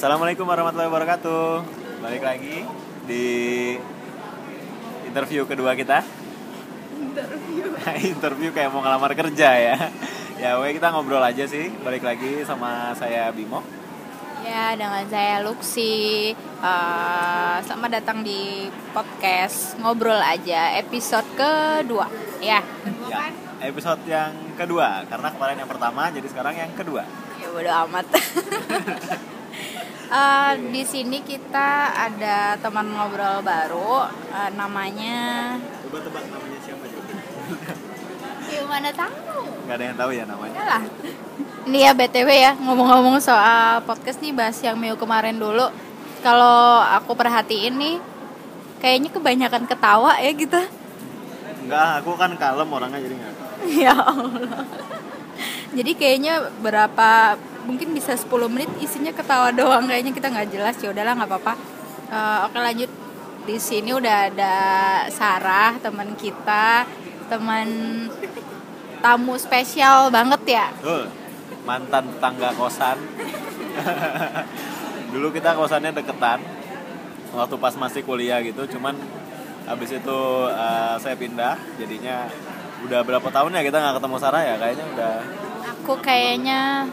Assalamualaikum warahmatullahi wabarakatuh. Balik lagi di interview kedua kita. Interview. interview kayak mau ngelamar kerja ya. Ya, we kita ngobrol aja sih. Balik lagi sama saya Bimo. Ya, dengan saya Luxi. Uh, selamat datang di podcast ngobrol aja episode kedua. Ya. Ya, episode yang kedua karena kemarin yang pertama jadi sekarang yang kedua. Ya bodo amat. uh, di sini kita ada teman ngobrol baru uh, namanya Coba tebak namanya siapa juga. Gimana tahu? Gak ada yang tahu ya namanya. lah. Ini ya BTW ya, ngomong-ngomong soal podcast nih bahas yang Mio kemarin dulu. Kalau aku perhatiin nih kayaknya kebanyakan ketawa ya gitu. Enggak, aku kan kalem orangnya jadi nggak. ya Allah. Jadi kayaknya berapa mungkin bisa 10 menit isinya ketawa doang kayaknya kita nggak jelas ya udahlah nggak apa-apa. Eh, oke lanjut di sini udah ada Sarah teman kita teman tamu spesial banget ya. Mantan tetangga kosan. Dulu kita kosannya deketan waktu pas masih kuliah gitu, cuman habis itu eh, saya pindah, jadinya udah berapa tahun ya kita nggak ketemu Sarah ya kayaknya udah Aku kayaknya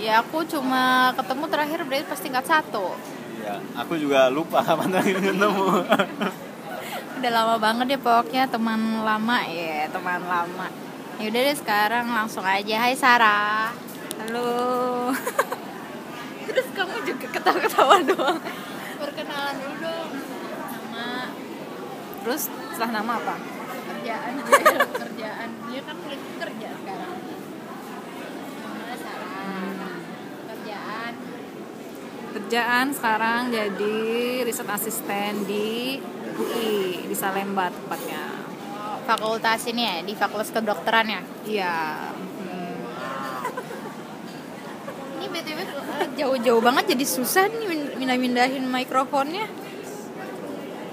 ya aku cuma ketemu terakhir berarti pas tingkat satu. ya aku juga lupa kapan terakhir ketemu Udah lama banget ya pokoknya teman lama ya teman lama. Ya udah deh sekarang langsung aja. Hai Sarah. Halo. Terus kamu juga ketawa-ketawa doang. Perkenalan dulu dong. Nama. Terus setelah nama apa? Kerjaan dia, kerjaan. Dia kan kerja sekarang. Nama Sarah. Kerjaan. sekarang jadi riset asisten di UI di Salemba tepatnya Fakultas ini ya di Fakultas Kedokteran ya. iya hmm, Ini btw jauh-jauh banget jadi susah nih min- mindah-mindahin mikrofonnya.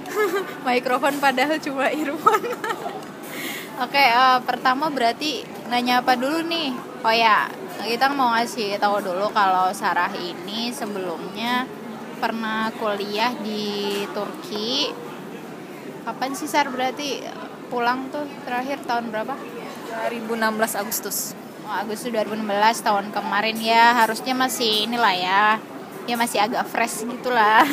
Mikrofon padahal cuma earphone. Oke, eh, pertama berarti nanya apa dulu nih? Oh ya, kita mau ngasih tahu dulu kalau Sarah ini sebelumnya pernah kuliah di Turki. Kapan sih Sar? Berarti pulang tuh terakhir tahun berapa? 2016 Agustus. Oh, Agustus 2016 tahun kemarin. Ya harusnya masih inilah ya. Ya masih agak fresh gitulah.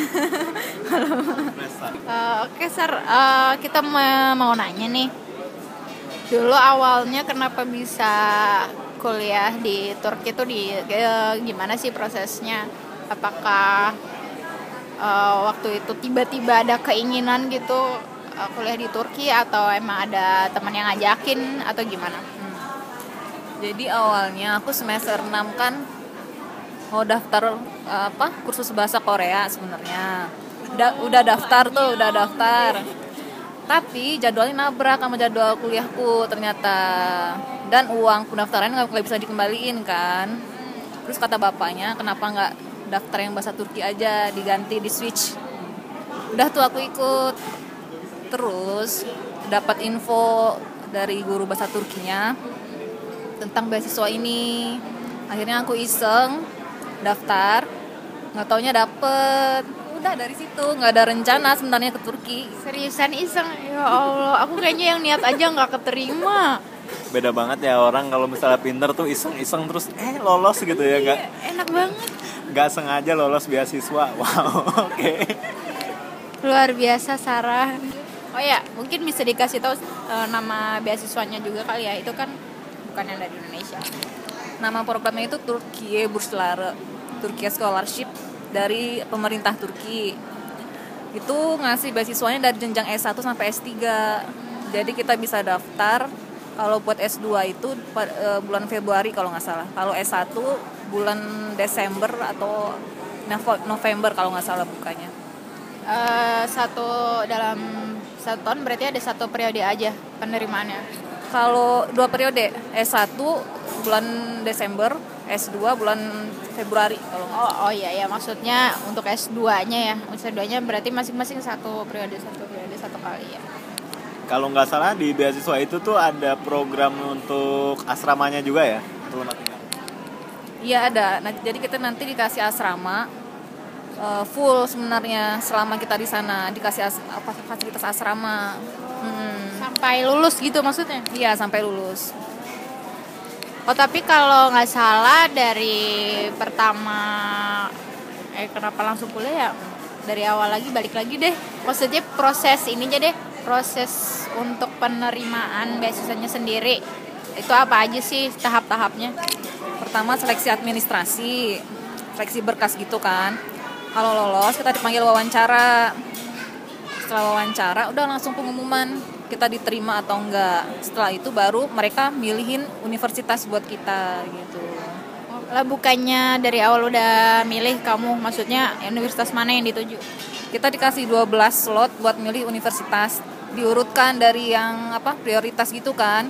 Eh, oke Sar. Eh, kita mau, mau nanya nih. Dulu awalnya kenapa bisa kuliah di Turki itu di eh, gimana sih prosesnya? Apakah eh, waktu itu tiba-tiba ada keinginan gitu eh, kuliah di Turki atau emang ada teman yang ngajakin atau gimana? jadi awalnya aku semester 6 kan mau daftar eh, apa kursus bahasa Korea sebenarnya. Udah udah daftar tuh udah daftar. Tapi jadwalnya nabrak sama jadwal kuliahku ternyata dan uang pendaftaran nggak bisa dikembaliin kan. Terus kata bapaknya kenapa nggak daftar yang bahasa Turki aja diganti di switch udah tuh aku ikut. Terus dapat info dari guru bahasa Turkinya tentang beasiswa ini. Akhirnya aku iseng daftar. Nggak taunya dapet. Udah dari situ nggak ada rencana sebenarnya ke Turki. Seriusan iseng? Ya Allah Aku kayaknya yang niat aja nggak keterima beda banget ya orang kalau misalnya pinter tuh iseng-iseng terus eh lolos gitu ya nggak Iya, Enak banget. Nggak sengaja lolos beasiswa. Wow oke. Luar biasa Sarah. Oh ya mungkin bisa dikasih tahu eh, Nama beasiswanya juga kali ya. Itu kan bukan yang dari Indonesia. Nama programnya itu Turkiye Burslare Turkiye Scholarship dari pemerintah Turki. Itu ngasih beasiswanya dari jenjang S1 sampai S3 jadi kita bisa daftar kalau buat S2 itu eh, bulan Februari kalau nggak salah. Kalau S1 bulan Desember atau November kalau nggak salah bukanya. Eh, Satu dalam satu tahun berarti ada satu periode aja penerimaannya? Kalau dua periode S1 bulan Desember S2 bulan Februari kalau nggak Oh, oh iya ya maksudnya untuk S2-nya ya. S2-nya berarti masing-masing satu periode satu periode satu kali ya. Kalau nggak salah di beasiswa itu tuh ada program untuk asramanya juga ya tempat tinggal Iya ada. Nah, jadi kita nanti dikasih asrama eh, full sebenarnya selama kita di sana dikasih as- apa fasilitas asrama. Hmm. Sampai lulus gitu maksudnya? Iya sampai lulus. Oh tapi kalau nggak salah dari pertama eh kenapa langsung kuliah ya dari awal lagi balik lagi deh maksudnya proses ini aja deh proses untuk penerimaan beasiswanya sendiri itu apa aja sih tahap-tahapnya Pertama seleksi administrasi, seleksi berkas gitu kan. Kalau lolos kita dipanggil wawancara. Setelah wawancara udah langsung pengumuman kita diterima atau enggak. Setelah itu baru mereka milihin universitas buat kita gitu. lah bukannya dari awal udah milih kamu maksudnya universitas mana yang dituju Kita dikasih 12 slot buat milih universitas. Diurutkan dari yang apa prioritas gitu kan.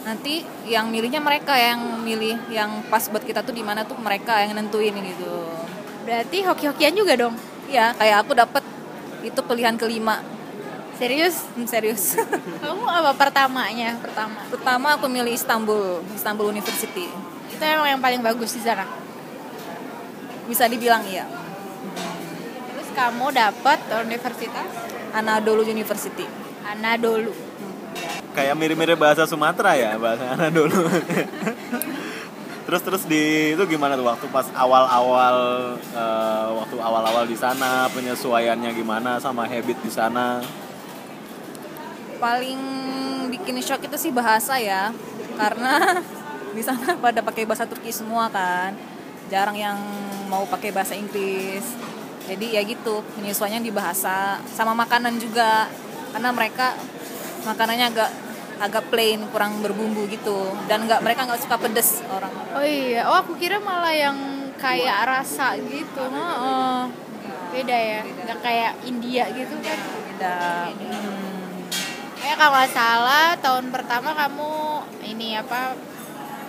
Nanti yang milihnya mereka yang milih yang pas buat kita tuh di mana tuh mereka yang nentuin gitu. berarti hoki-hokian juga dong Ya, kayak aku dapat itu pilihan kelima. serius Hmm, serius. kamu apa pertamanya pertama Pertama aku milih Istanbul, Istanbul University. itu emang yang paling bagus di sana Bisa dibilang iya. terus kamu dapat universitas Anadolu University. Anadolu kayak mirip-mirip bahasa Sumatera ya bahasa Anadolu terus terus di itu gimana tuh waktu pas awal-awal eh, waktu awal-awal di sana penyesuaiannya gimana sama habit di sana Paling bikin shock itu sih bahasa ya. Karena di sana pada pakai bahasa Turki semua kan. Jarang yang mau pakai bahasa Inggris. Jadi ya gitu, penyesuaiannya di bahasa sama makanan juga. Karena mereka makanannya agak agak plain, kurang berbumbu gitu. Dan nggak mereka nggak suka pedes orang. oh iya oh aku kira malah yang kayak rasa gitu Heeh. beda ya nggak kayak India gitu kan Beda. Hmm. kayak kalau nggak salah tahun pertama kamu ini apa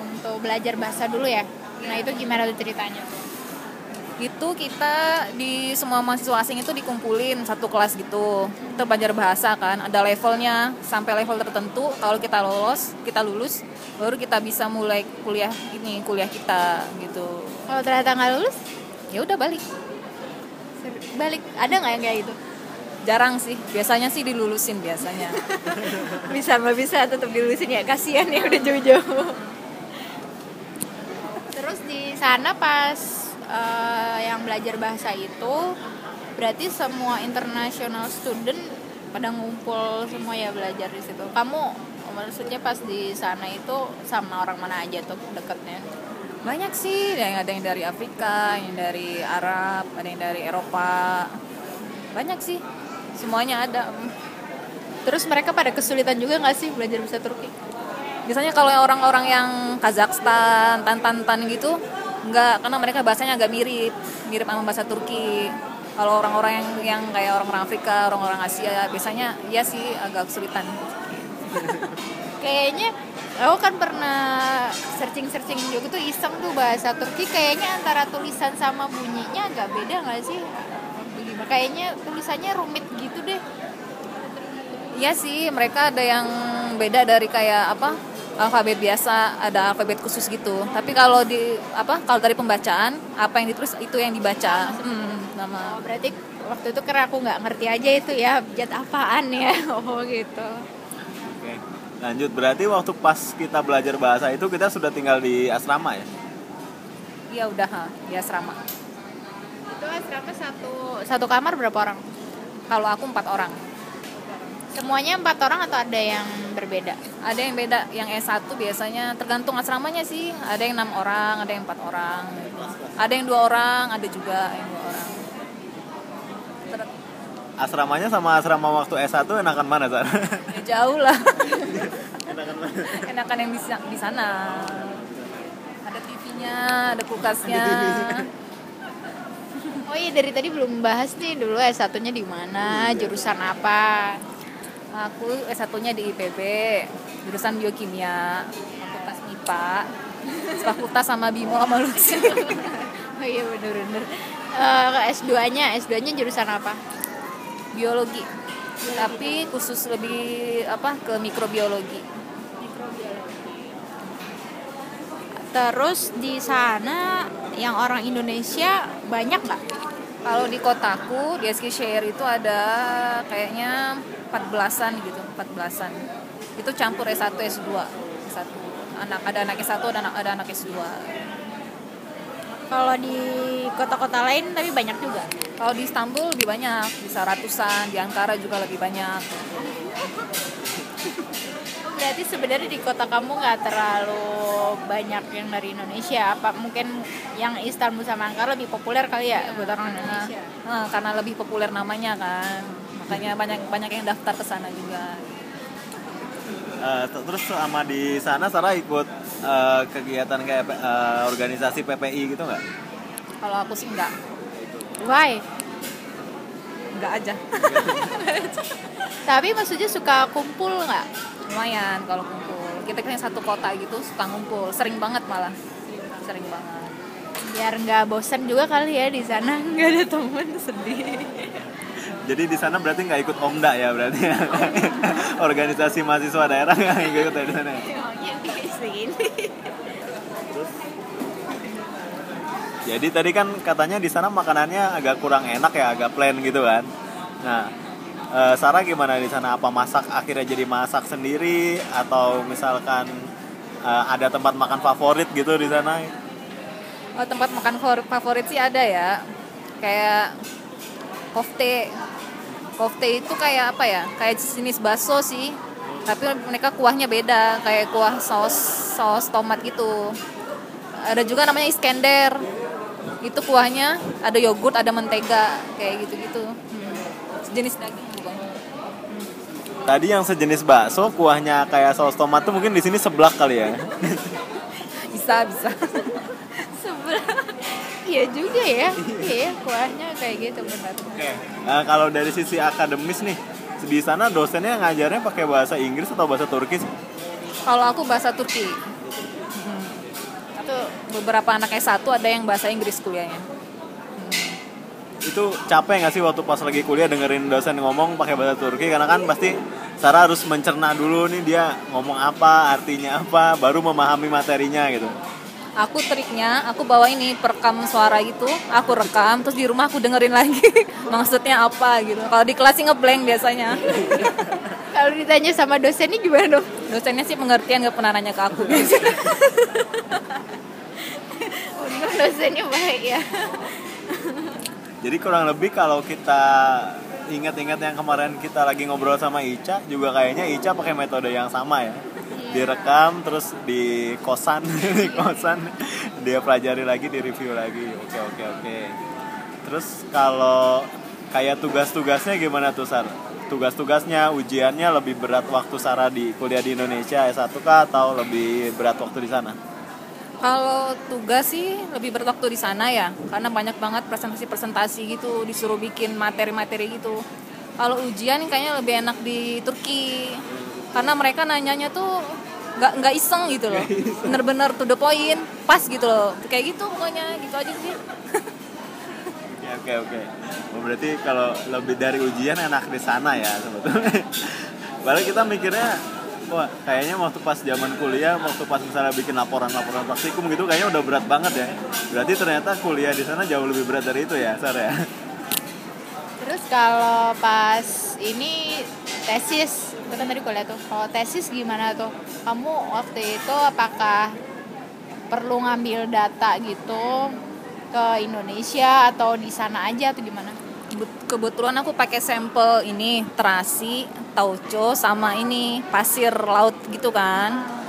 untuk belajar bahasa dulu ya nah itu gimana tuh ceritanya itu kita di semua mahasiswa asing itu dikumpulin satu kelas gitu. Kita belajar bahasa kan ada levelnya sampai level tertentu. Kalau kita lolos kita lulus baru kita bisa mulai kuliah ini kuliah kita gitu. Kalau ternyata nggak lulus? Ya udah balik. Balik. Ada nggak yang kayak gitu? Jarang sih. Biasanya sih dilulusin biasanya. Bisa nggak bisa tetap dilulusin ya. Kasihan ya udah jauh-jauh. Terus di sana pas eh, yang belajar bahasa itu berarti semua international student pada ngumpul semua ya belajar di situ. Kamu maksudnya pas di sana itu sama orang mana aja tuh deketnya? Banyak sih ada yang ada yang dari Afrika yang dari Arab ada yang dari Eropa. Banyak sih semuanya ada. Terus mereka pada kesulitan juga nggak sih belajar bahasa Turki? Biasanya kalau orang-orang yang Kazakhstan, Tantan-tan gitu enggak karena mereka bahasanya agak mirip mirip sama bahasa Turki. Kalau orang-orang yang yang kayak orang-orang Afrika, orang-orang Asia biasanya ya sih agak kesulitan. Kayaknya aku kan pernah searching searching juga tuh iseng tuh bahasa Turki. Kayaknya antara tulisan sama bunyinya agak beda nggak sih? Kayaknya tulisannya rumit gitu deh. Iya sih mereka ada yang beda dari kayak apa alfabet biasa ada alfabet khusus gitu. Tapi kalau di apa kalau dari pembacaan apa yang ditulis itu yang dibaca. Hmm, nama oh, berarti waktu itu karena aku nggak ngerti aja itu ya jat apaan ya? Oh gitu. Oke. lanjut. Berarti waktu pas kita belajar bahasa itu kita sudah tinggal di asrama ya? Iya udah ha, di asrama. Itu asrama satu satu kamar berapa orang? Kalau aku empat orang semuanya empat orang atau ada yang berbeda? Ada yang beda yang S1 biasanya tergantung asramanya sih. Ada yang enam orang ada yang empat orang. Ada yang dua orang ada juga yang dua orang. Ter- asramanya sama asrama waktu S1 enakan mana Sar? ya jauh lah. Enakan mana? Enakan yang di, sa- di sana. Ada TV-nya ada kulkasnya. Oh iya dari tadi belum bahas nih dulu S satunya di mana jurusan apa aku S1-nya di IPB jurusan biokimia fakultas MIPA fakultas sama Bimo sama Lucy. Oh iya bener-bener Eh, S2-nya S2-nya jurusan apa? Biologi. Tapi khusus lebih apa ke mikrobiologi. Terus di sana yang orang Indonesia banyak nggak? Kalau di kotaku di Eskişehir itu ada kayaknya 14-an gitu, 14-an. Itu campur S1 S2. S1. Anak ada anak S1 ada anak ada anak S2. Kalau di kota-kota lain tapi banyak juga. Kalau di Istanbul lebih banyak, bisa ratusan, di Ankara juga lebih banyak. Berarti sebenarnya di kota kamu nggak terlalu banyak yang dari Indonesia. Apa mungkin yang Istanbul sama Ankara lebih populer kali ya buat orang Indonesia? Nah, karena lebih populer namanya kan. Makanya banyak banyak yang daftar ke sana juga. Eh, t- terus sama di sana Sarah ikut eh, kegiatan kayak eh, organisasi PPI gitu nggak? Kalau aku sih enggak, Why? enggak aja. Tapi maksudnya suka kumpul nggak? Lumayan kalau kumpul. Kita kan satu kota gitu suka ngumpul, sering banget malah. Sering banget. Biar nggak bosan juga kali ya di sana nggak ada temen sedih. Jadi di sana berarti nggak ikut Omda ya berarti ya? organisasi mahasiswa daerah nggak ikut ya di sana. ya? Di sini. Jadi tadi kan katanya di sana makanannya agak kurang enak ya, agak plain gitu kan. Nah, eh, Sarah gimana di sana? Apa masak akhirnya jadi masak sendiri atau misalkan eh, ada tempat makan favorit gitu di sana? Oh, tempat makan favor- favorit sih ada ya. Kayak kofte. Kofte itu kayak apa ya? Kayak jenis bakso sih. Tapi mereka kuahnya beda, kayak kuah saus saus tomat gitu. Ada juga namanya Iskender. Itu kuahnya ada yogurt, ada mentega, kayak gitu-gitu. Hmm. Sejenis daging? Tadi yang sejenis bakso kuahnya kayak saus tomat tuh mungkin di sini seblak kali ya. Bisa, bisa. Sebelah. Iya juga ya. Iya, kuahnya kayak gitu benar. Oke. Nah, kalau dari sisi akademis nih, di sana dosennya ngajarnya pakai bahasa Inggris atau bahasa Turki sih? Kalau aku bahasa Turki. Itu beberapa anak S1 ada yang bahasa Inggris kuliahnya. Itu capek nggak sih waktu pas lagi kuliah dengerin dosen ngomong pakai bahasa Turki? Karena kan pasti Sarah harus mencerna dulu nih dia ngomong apa, artinya apa, baru memahami materinya gitu. Aku triknya, aku bawa ini perekam suara gitu, aku rekam, terus di rumah aku dengerin lagi maksudnya apa gitu. Kalau di kelas sih ngeblank biasanya. Kalau ditanya sama dosennya gimana dong? Dosennya sih pengertian gak pernah nanya ke aku. Untung dosennya baik ya. Jadi kurang lebih kalau kita ingat-ingat yang kemarin kita lagi ngobrol sama Ica juga kayaknya Ica pakai metode yang sama ya. Direkam terus di kosan di kosan dia pelajari lagi, di review lagi. Oke oke oke. Terus kalau kayak tugas-tugasnya gimana tuh Sar? Tugas-tugasnya, ujiannya lebih berat waktu Sarah di kuliah di Indonesia S1 kah atau lebih berat waktu di sana? Kalau tugas sih lebih berat waktu di sana ya, karena banyak banget presentasi-presentasi gitu, disuruh bikin materi-materi gitu. Kalau ujian kayaknya lebih enak di Turki, karena mereka nanyanya tuh nggak nggak iseng gitu loh, bener-bener to the point, pas gitu loh, kayak gitu pokoknya gitu aja sih. Ya, oke oke. Oh, berarti kalau lebih dari ujian enak di sana ya sebetulnya. Padahal kita mikirnya wah kayaknya waktu pas zaman kuliah, waktu pas misalnya bikin laporan-laporan praktikum gitu kayaknya udah berat banget ya. Berarti ternyata kuliah di sana jauh lebih berat dari itu ya, Sar ya. Terus kalau pas ini tesis, itu kan tadi kuliah tuh. Kalau tesis gimana tuh? Kamu waktu itu apakah perlu ngambil data gitu ke Indonesia atau di sana aja atau gimana? Kebet- Kebetulan aku pakai sampel ini terasi, tauco sama ini pasir laut gitu kan.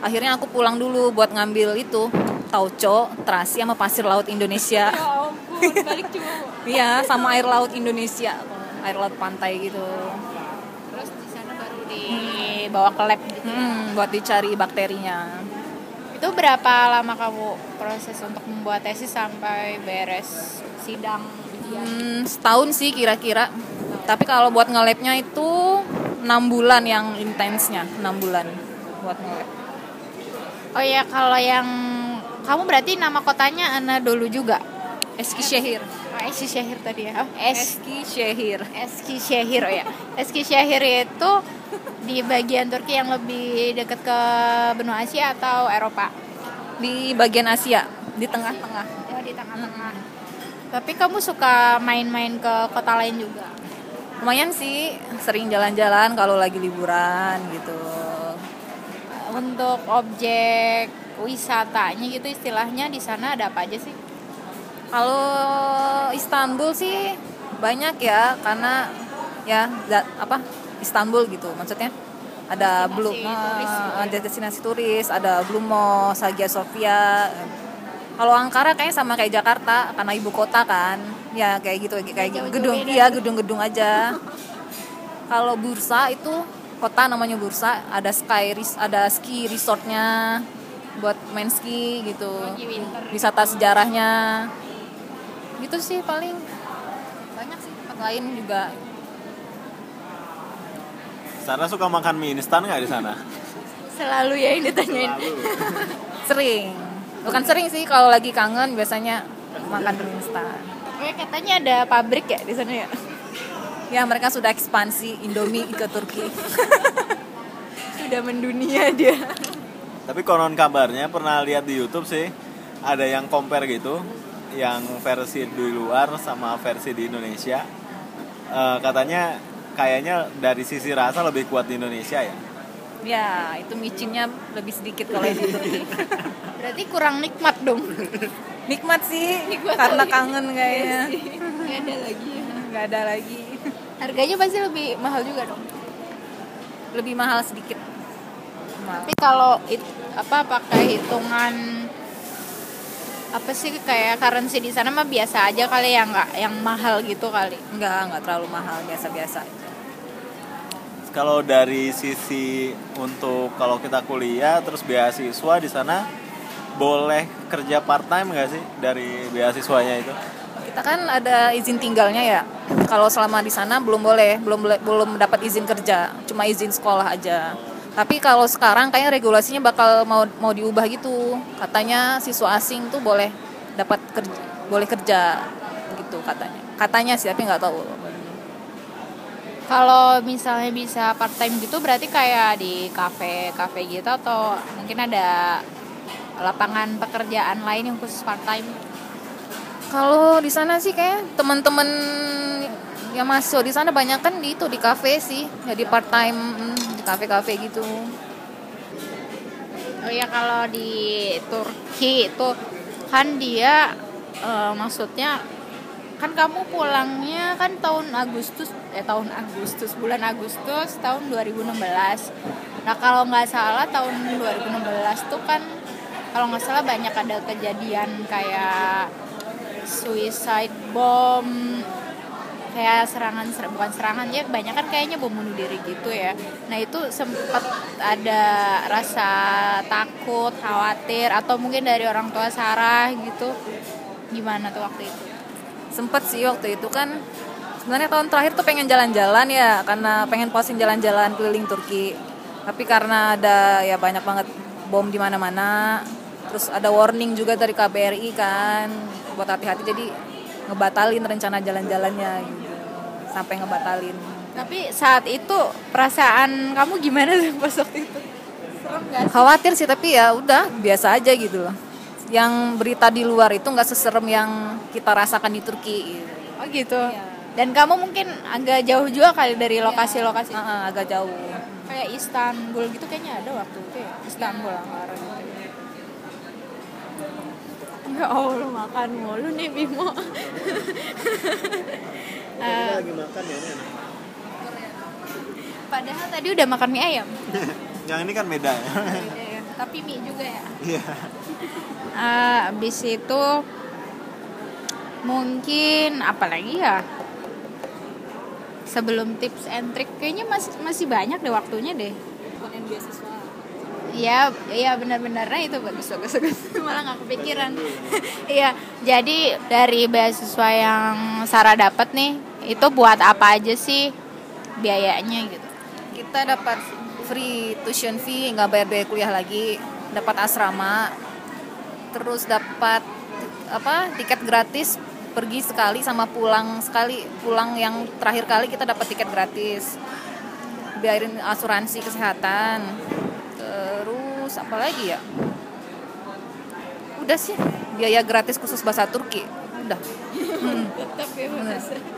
Akhirnya aku pulang dulu buat ngambil itu tauco, terasi sama pasir laut Indonesia. ampun, balik cuma. Iya, sama air laut Indonesia, air laut pantai gitu. Terus di sana baru dibawa ke lab gitu. Hmm, buat dicari bakterinya. Itu berapa lama kamu proses untuk membuat tesis sampai beres sidang? Hmm, setahun sih kira-kira. Tapi kalau buat nge-labnya itu 6 bulan yang intensnya, 6 bulan buat nge-lab. Oh ya, kalau yang kamu berarti nama kotanya Anadolu juga. Eskişehir. Oh, Eskişehir tadi ya. Oh, Es Eskişehir. Eskişehir oh ya. Eskişehir itu di bagian Turki yang lebih dekat ke benua Asia atau Eropa? Di bagian Asia, di tengah-tengah. Oh, di tengah-tengah. Tapi kamu suka main-main ke kota lain juga? Lumayan sih sering jalan-jalan kalau lagi liburan gitu. Untuk objek wisatanya gitu istilahnya di sana ada apa aja sih? kalau Istanbul sih banyak ya karena ya apa Istanbul gitu maksudnya. Ada Blue turis gitu ada destinasi turis ada Blue Mosque Hagia Sophia kalau Ankara kayaknya sama kayak Jakarta karena ibu kota kan ya kayak gitu kayak gitu. jauh-jauh gedung beda iya gitu. gedung-gedung aja. Kalau Bursa itu kota namanya Bursa ada sky ada ski resortnya buat main ski gitu. Wisata sejarahnya. Gitu sih paling. Banyak sih tempat lain juga. Sarah suka makan mie instan nggak di sana? Selalu ya ditanyain. Selalu. sering. Bukan sering sih kalau lagi kangen biasanya makan mie instan Kayak katanya ada pabrik ya di sana ya? ya mereka sudah ekspansi Indomie ke Turki Sudah mendunia dia. Tapi konon kabarnya pernah lihat di YouTube sih ada yang compare gitu, yang versi di luar sama versi di Indonesia. Eh, katanya kayaknya dari sisi rasa lebih kuat di Indonesia ya. Ya itu micinnya lebih sedikit kalau di Turki Berarti kurang nikmat dong. nikmat sih Nikmat karena lagi. kangen kayaknya Gak ada lagi. nggak ada lagi Harganya pasti lebih mahal juga dong. lebih mahal sedikit Mahal. Tapi kalau it- apa pakai hitungan apa sih kayak currency di sana mah biasa aja kali ya nggak yang mahal gitu kali. nggak nggak terlalu mahal biasa-biasa Kalau dari sisi untuk kalau kita kuliah terus beasiswa di sana boleh kerja part time nggak sih dari beasiswanya itu? kita kan ada izin tinggalnya ya. Kalau selama di sana belum boleh belum belum dapat izin kerja. Cuma izin sekolah aja. Tapi kalau sekarang kayaknya regulasinya bakal mau mau diubah gitu. Katanya siswa asing tuh boleh dapat kerja boleh kerja gitu katanya. Katanya sih tapi nggak tahu Kalau misalnya bisa part time gitu berarti kayak di kafe kafe gitu atau mungkin ada lapangan pekerjaan lain yang khusus part time. kalau di sana sih kayak teman-teman yang masuk di sana banyak kan di itu di kafe sih jadi part time mm, di kafe-kafe gitu Oh ya kalau di Turki itu kan dia eh, maksudnya kan kamu pulangnya kan tahun Agustus eh tahun Agustus bulan Agustus tahun 2016. Nah kalau nggak salah tahun 2016 tuh kan kalau nggak salah banyak ada kejadian kayak suicide bomb kayak serangan ser- bukan serangan ya kebanyakan kayaknya bom bunuh diri gitu ya. Nah itu sempat ada rasa takut khawatir atau mungkin dari orang tua Sarah gitu. Gimana tuh waktu itu sempet sih waktu itu kan sebenarnya tahun terakhir tuh pengen jalan-jalan ya karena pengen posting jalan-jalan keliling Turki. Tapi karena ada ya banyak banget bom di mana-mana terus ada warning juga dari KBRI kan buat hati-hati. Jadi ngebatalin rencana jalan-jalannya gitu sampai ngebatalin. Tapi saat itu perasaan kamu gimana sih pas waktu itu? Serem gak sih? Khawatir sih tapi ya udah biasa aja gitu loh yang berita di luar itu nggak seserem yang kita rasakan di Turki. Gitu. oh gitu. Dan kamu mungkin agak jauh juga kali dari lokasi-lokasi? Ah, ah, agak jauh. Kayak Istanbul gitu kayaknya ada waktu itu ya Istanbul Ankara gitu ya Allah makan mulu nih Bimo. Eh, lagi makan ya ini enak. padahal tadi udah makan mie ayam. Yang ini kan beda ya. tapi mie juga ya. Iya. Eh, abis itu mungkin apa lagi ya? Sebelum tips and trick kayaknya masih masih banyak deh waktunya deh. Bukan beasiswa. Iya, iya benar-benarnya itu bagus bagus bagus. Malah nggak kepikiran. Iya, jadi dari beasiswa yang Sarah dapat nih, itu buat apa aja sih biayanya gitu? kita dapat free tuition fee nggak bayar biaya kuliah lagi. Dapat asrama terus dapat apa tiket gratis pergi sekali sama pulang sekali pulang yang terakhir kali kita dapat tiket gratis. Biarin asuransi kesehatan. Terus apa lagi ya? Udah sih biaya gratis khusus bahasa Turki. Udah. Tetap ya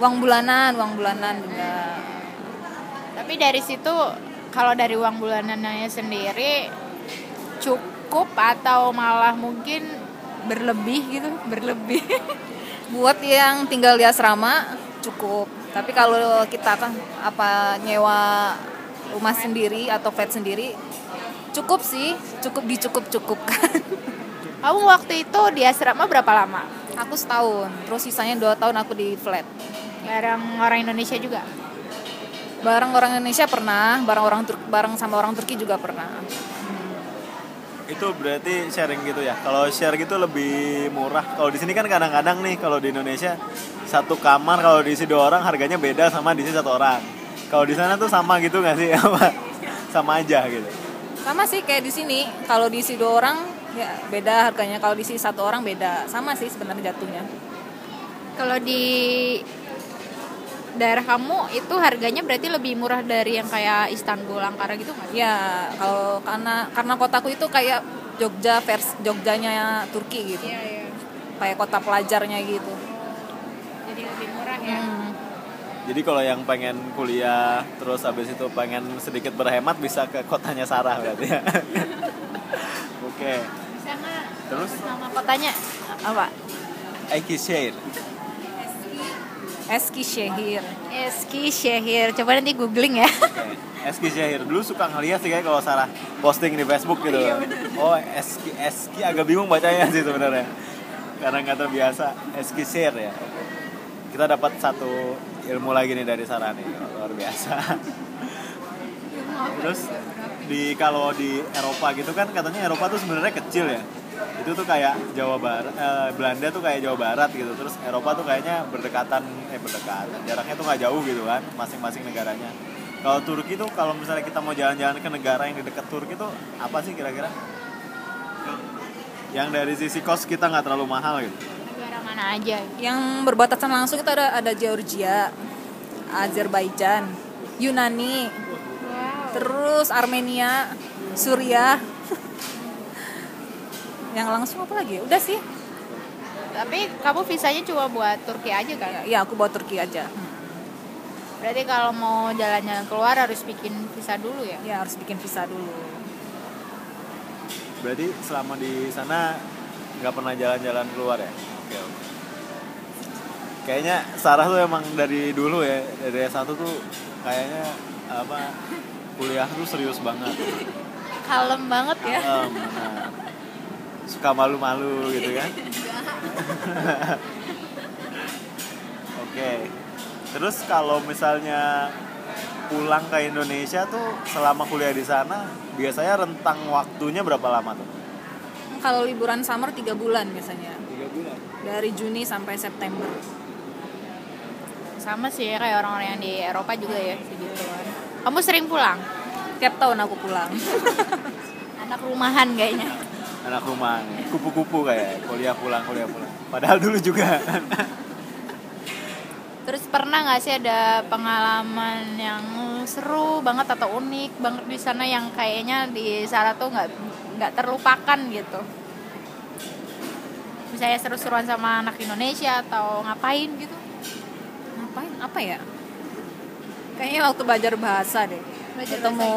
uang bulanan uang bulanan juga tapi dari situ kalau dari uang bulanannya sendiri cukup atau malah mungkin berlebih gitu? Berlebih. Buat yang tinggal di asrama cukup. Tapi kalau kita kan apa nyewa rumah sendiri atau flat sendiri cukup sih. Cukup dicukup cukupkan kamu waktu itu di asrama berapa lama? Aku setahun. Terus sisanya dua tahun aku di flat. Bareng orang Indonesia juga? Bareng orang Indonesia pernah. Bareng orang Tur bareng sama orang Turki juga pernah itu berarti sharing gitu ya? Kalau share gitu lebih murah. Kalau di sini kan kadang-kadang nih kalau di Indonesia satu kamar kalau diisi dua orang harganya beda sama diisi satu orang. Kalau di sana tuh sama gitu nggak sih? Apa? Sama aja gitu. Sama sih kayak di sini. Kalau diisi dua orang ya beda harganya. Kalau diisi satu orang beda. Sama sih sebenarnya jatuhnya. Kalau di daerah kamu itu harganya berarti lebih murah dari yang kayak Istanbul, Ankara gitu nggak? ya kalau karena karena kotaku itu kayak Jogja vers Jogjanya Turki gitu Iya, iya. kayak kota pelajarnya gitu Jadi lebih murah ya. Hmm. jadi kalau yang pengen kuliah terus habis itu pengen sedikit berhemat bisa ke kotanya Sarah berarti ya oke Bisa nggak? terus Nama kotanya apa? Aikishir Eskişehir Eskişehir. Coba nanti googling ya. Oke, Eski Syahir dulu suka ngeliat sih kayak kalau Sarah posting di Facebook gitu. Oh, Eski Eski agak bingung bacanya sih sebenarnya. Karena nggak terbiasa Eski Syahir ya. Kita dapat satu ilmu lagi nih dari Sarah nih, luar biasa. Terus di kalau di Eropa gitu kan katanya Eropa tuh sebenarnya kecil ya. Itu tuh kayak Jawa Barat, eh, Belanda tuh kayak Jawa Barat gitu. Terus Eropa tuh kayaknya berdekatan, eh berdekatan. Jaraknya tuh nggak jauh gitu kan, masing-masing negaranya. Kalau Turki tuh kalau misalnya kita mau jalan-jalan ke negara yang di dekat Turki tuh apa sih kira-kira? Yang dari sisi kos kita nggak terlalu mahal gitu. Negara mana aja? yang berbatasan langsung itu ada ada Georgia Azerbaijan Yunani Wow. terus Armenia Suriah yang langsung apa lagi udah sih Tapi kamu visanya cuma buat Turki aja kan? ya aku bawa Turki aja Berarti kalau mau jalan-jalan keluar harus bikin visa dulu ya? ya harus bikin visa dulu Berarti selama di sana nggak pernah jalan-jalan keluar ya? Oke oke. Kayaknya Sarah tuh emang dari dulu ya dari S1 tuh kayaknya apa kuliah tuh serius banget. Kalem banget ya. Kalem, nah. Suka malu-malu gitu kan? Oke. Terus kalau misalnya pulang ke Indonesia tuh selama kuliah di sana biasanya rentang waktunya berapa lama tuh? kalau liburan summer tiga bulan biasanya Tiga bulan. dari Juni sampai September Sama sih ya kayak orang-orang yang di Eropa juga ya segituan. Kamu sering pulang? tiap tahun aku pulang Anak rumahan kayaknya. Anak rumah kupu-kupu kayak kuliah pulang kuliah pulang. Padahal dulu juga. Terus pernah nggak sih ada pengalaman yang seru banget atau unik banget di sana yang kayaknya di Sarah tuh nggak nggak terlupakan gitu? Misalnya seru-seruan sama anak Indonesia atau ngapain gitu? ngapain? Apa ya? Kayaknya waktu belajar bahasa deh. Belajar ketemu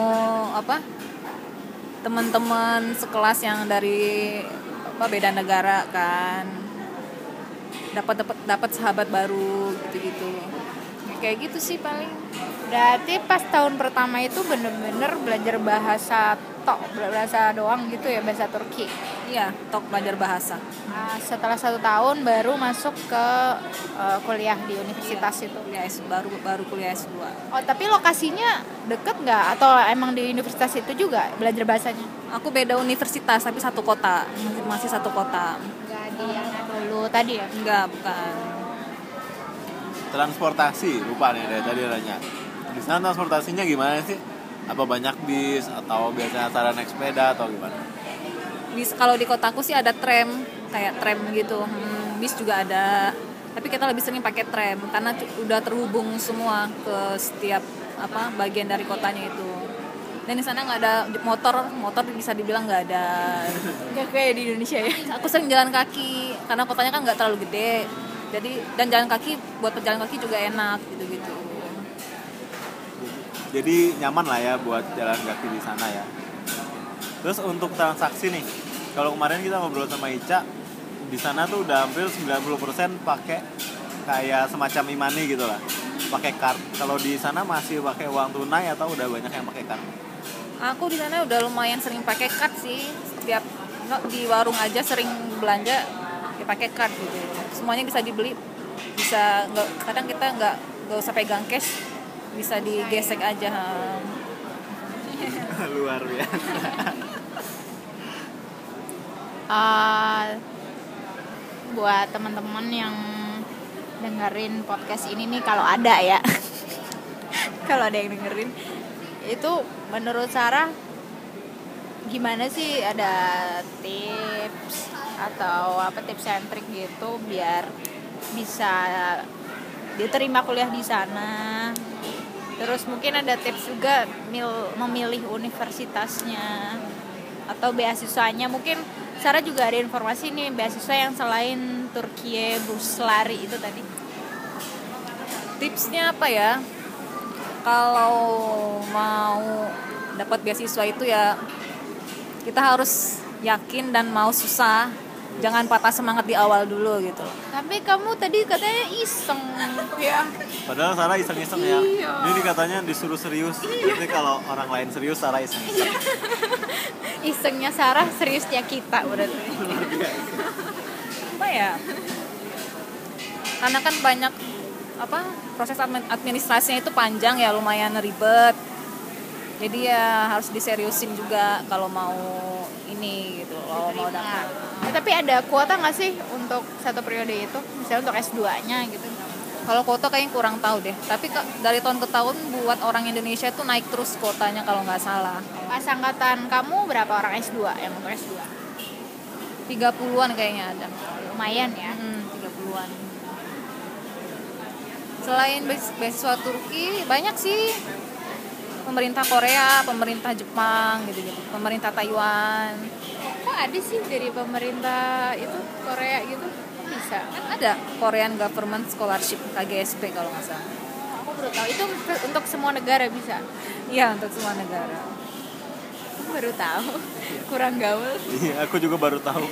apa teman-teman sekelas yang dari apa beda negara kan. Dapat dapat dapat sahabat baru gitu-gitu. Ya, kayak gitu sih paling. Berarti pas tahun pertama itu bener-bener belajar bahasa tok, bahasa doang gitu ya, bahasa Turki. iya tok belajar bahasa. Nah, setelah satu tahun baru masuk ke eh, kuliah di universitas itu. kuliah S baru baru kuliah S2 Oh, tapi lokasinya deket nggak? Atau emang di universitas itu juga belajar bahasanya? aku beda universitas tapi satu kota. Masih, masih satu kota. Nggak di yang dulu tadi ya? enggak bukan. Transportasi lupa nih dari tadi nanya. Di sana transportasinya gimana sih? Apa banyak bis atau biasanya Sarah naik sepeda atau gimana? Bis kalau di kotaku sih ada tram kayak tram gitu. Hmm, bis juga ada. Tapi kita lebih sering pakai tram karena udah terhubung semua ke setiap apa bagian dari kotanya itu. Dan di sana nggak ada motor motor bisa dibilang nggak ada Nggak kayak di Indonesia ya? aku sering jalan kaki karena kotanya kan nggak terlalu gede. Jadi dan jalan kaki buat pejalan kaki juga enak gitu-gitu. Jadi nyaman lah ya buat jalan kaki di sana ya. Terus untuk transaksi nih kalau kemarin kita ngobrol sama Ica di sana tuh udah hampir 90% pakai kayak semacam imani gitu lah pakai card kalau di sana masih pakai uang tunai atau udah banyak yang pakai card aku di sana udah lumayan sering pakai card sih. Setiap nggak di warung aja sering belanja dipakai card gitu. Semuanya bisa dibeli. Bisa nggak kadang kita nggak nggak usah pegang cash. Bisa digesek aja. Luar biasa. Eh, buat teman-teman yang dengerin podcast ini nih kalau ada ya. Kalau ada yang dengerin. Itu menurut Sarah gimana sih ada tips atau apa tips and trick gitu biar bisa diterima kuliah di sana? Terus mungkin ada tips juga mil- memilih universitasnya atau beasiswanya. Mungkin Sarah juga ada informasi nih beasiswa yang selain Turkiye Buslari itu tadi tipsnya apa ya? Kalau mau dapat beasiswa itu ya kita harus yakin dan mau susah. Jangan patah semangat di awal dulu gitu. Tapi kamu tadi katanya iseng. Ya padahal Sarah iseng-iseng ya. Iya. ini katanya disuruh serius. Berarti kalau orang lain serius Sarah iseng-iseng. Isengnya Sarah seriusnya kita berarti. Apa ya? Karena kan banyak apa proses admin- administrasinya itu panjang ya lumayan ribet. Jadi ya harus diseriusin juga kalau mau ini gitu kalau mau dapat Ya, tapi ada kuota nggak sih untuk satu periode itu? Misalnya untuk S2 nya gitu. Kalau kuota kayaknya kurang tahu deh. Tapi ke- dari tahun ke tahun buat orang Indonesia itu naik terus kuotanya kalau nggak salah. Pas angkatan kamu berapa orang S2 yang untuk S2 30-an kayaknya ada. Lumayan ya. Hmm, 30-an. Selain beas- beasiswa Turki, banyak sih pemerintah Korea, pemerintah Jepang gitu-gitu, pemerintah Taiwan. kok ada sih dari pemerintah itu Korea gitu Kok bisa Kan ada Korean Government Scholarship KGSP kalau nggak salah. aku baru tahu itu untuk semua negara bisa Iya, untuk semua negara. aku baru tahu kurang gaul Iya, aku juga baru tahu.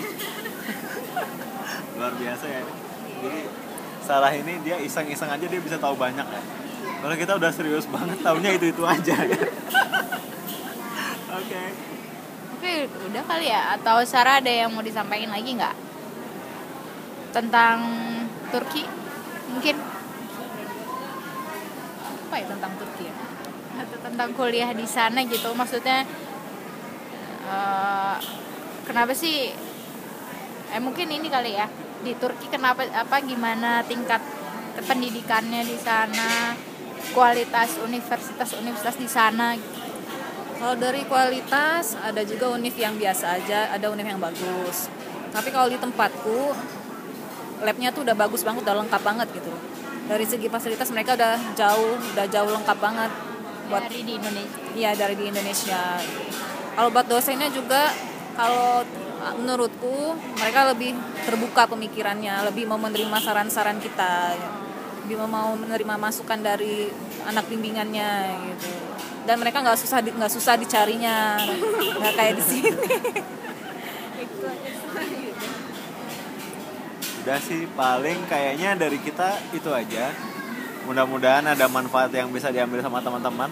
Luar biasa ya. Jadi Sarah ini dia iseng-iseng aja dia bisa tahu banyak ya. Kalau kita udah serius banget tahunya itu-itu aja. Oke. Oke, udah kali ya. Atau Sarah ada yang mau disampaikan lagi nggak tentang Turki? Mungkin Apa ya tentang Turki ya? atau tentang kuliah di sana gitu. Maksudnya eh, kenapa sih? Eh mungkin ini kali ya di Turki kenapa apa gimana tingkat pendidikannya di sana, kualitas universitas-universitas di sana. Kalau dari kualitas ada juga univ yang biasa aja, ada univ yang bagus. Tapi kalau di tempatku labnya tuh udah bagus banget, udah lengkap banget gitu. Dari segi fasilitas mereka udah jauh, udah jauh lengkap banget buat dari di Indonesia. iya dari di Indonesia. Kalau buat dosennya juga kalau menurutku mereka lebih terbuka pemikirannya, lebih mau menerima saran-saran kita, lebih mau menerima masukan dari anak bimbingannya gitu. Dan mereka nggak susah nggak susah dicarinya, nggak kayak di sini. Udah sih paling kayaknya dari kita itu aja. Mudah-mudahan ada manfaat yang bisa diambil sama teman-teman.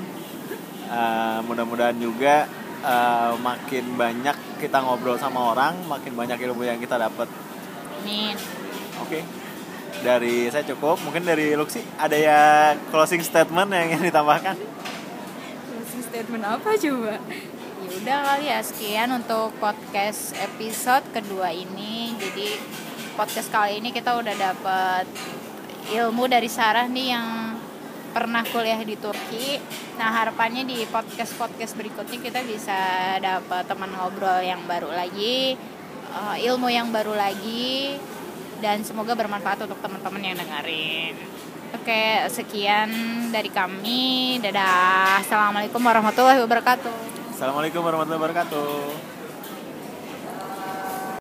Eh, mudah-mudahan juga eh, makin banyak kita ngobrol sama orang, makin banyak ilmu yang kita dapat. Amin. Oke. Dari saya cukup. Mungkin dari Luxi ada ya closing statement yang ingin ditambahkan? Closing statement apa coba? Ya udah kali ya sekian untuk podcast episode kedua ini. Jadi podcast kali ini kita udah dapet ilmu dari Sarah nih yang pernah kuliah di Turki. Nah harapannya di podcast podcast berikutnya kita bisa dapat teman ngobrol yang baru lagi, eh, ilmu yang baru lagi, dan semoga bermanfaat untuk teman-teman yang dengerin. Oke, sekian dari kami. Dadah. Assalamualaikum warahmatullahi wabarakatuh. Assalamualaikum warahmatullahi wabarakatuh.